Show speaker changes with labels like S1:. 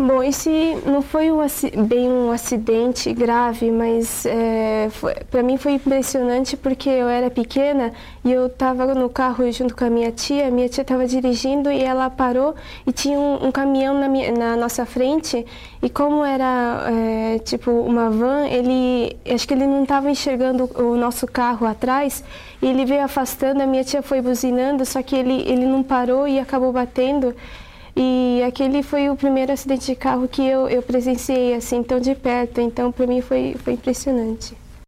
S1: Bom, esse não foi um, bem um acidente grave, mas é, para mim foi impressionante porque eu era pequena e eu estava no carro junto com a minha tia. Minha tia estava dirigindo e ela parou e tinha um, um caminhão na, minha, na, nossa frente e como era é, tipo uma van, ele acho que ele não estava enxergando o nosso carro atrás e ele veio afastando. A minha tia foi buzinando, só que ele ele não parou e acabou batendo. E aquele foi o primeiro acidente de carro que eu, eu presenciei assim tão de perto, então para mim foi, foi impressionante.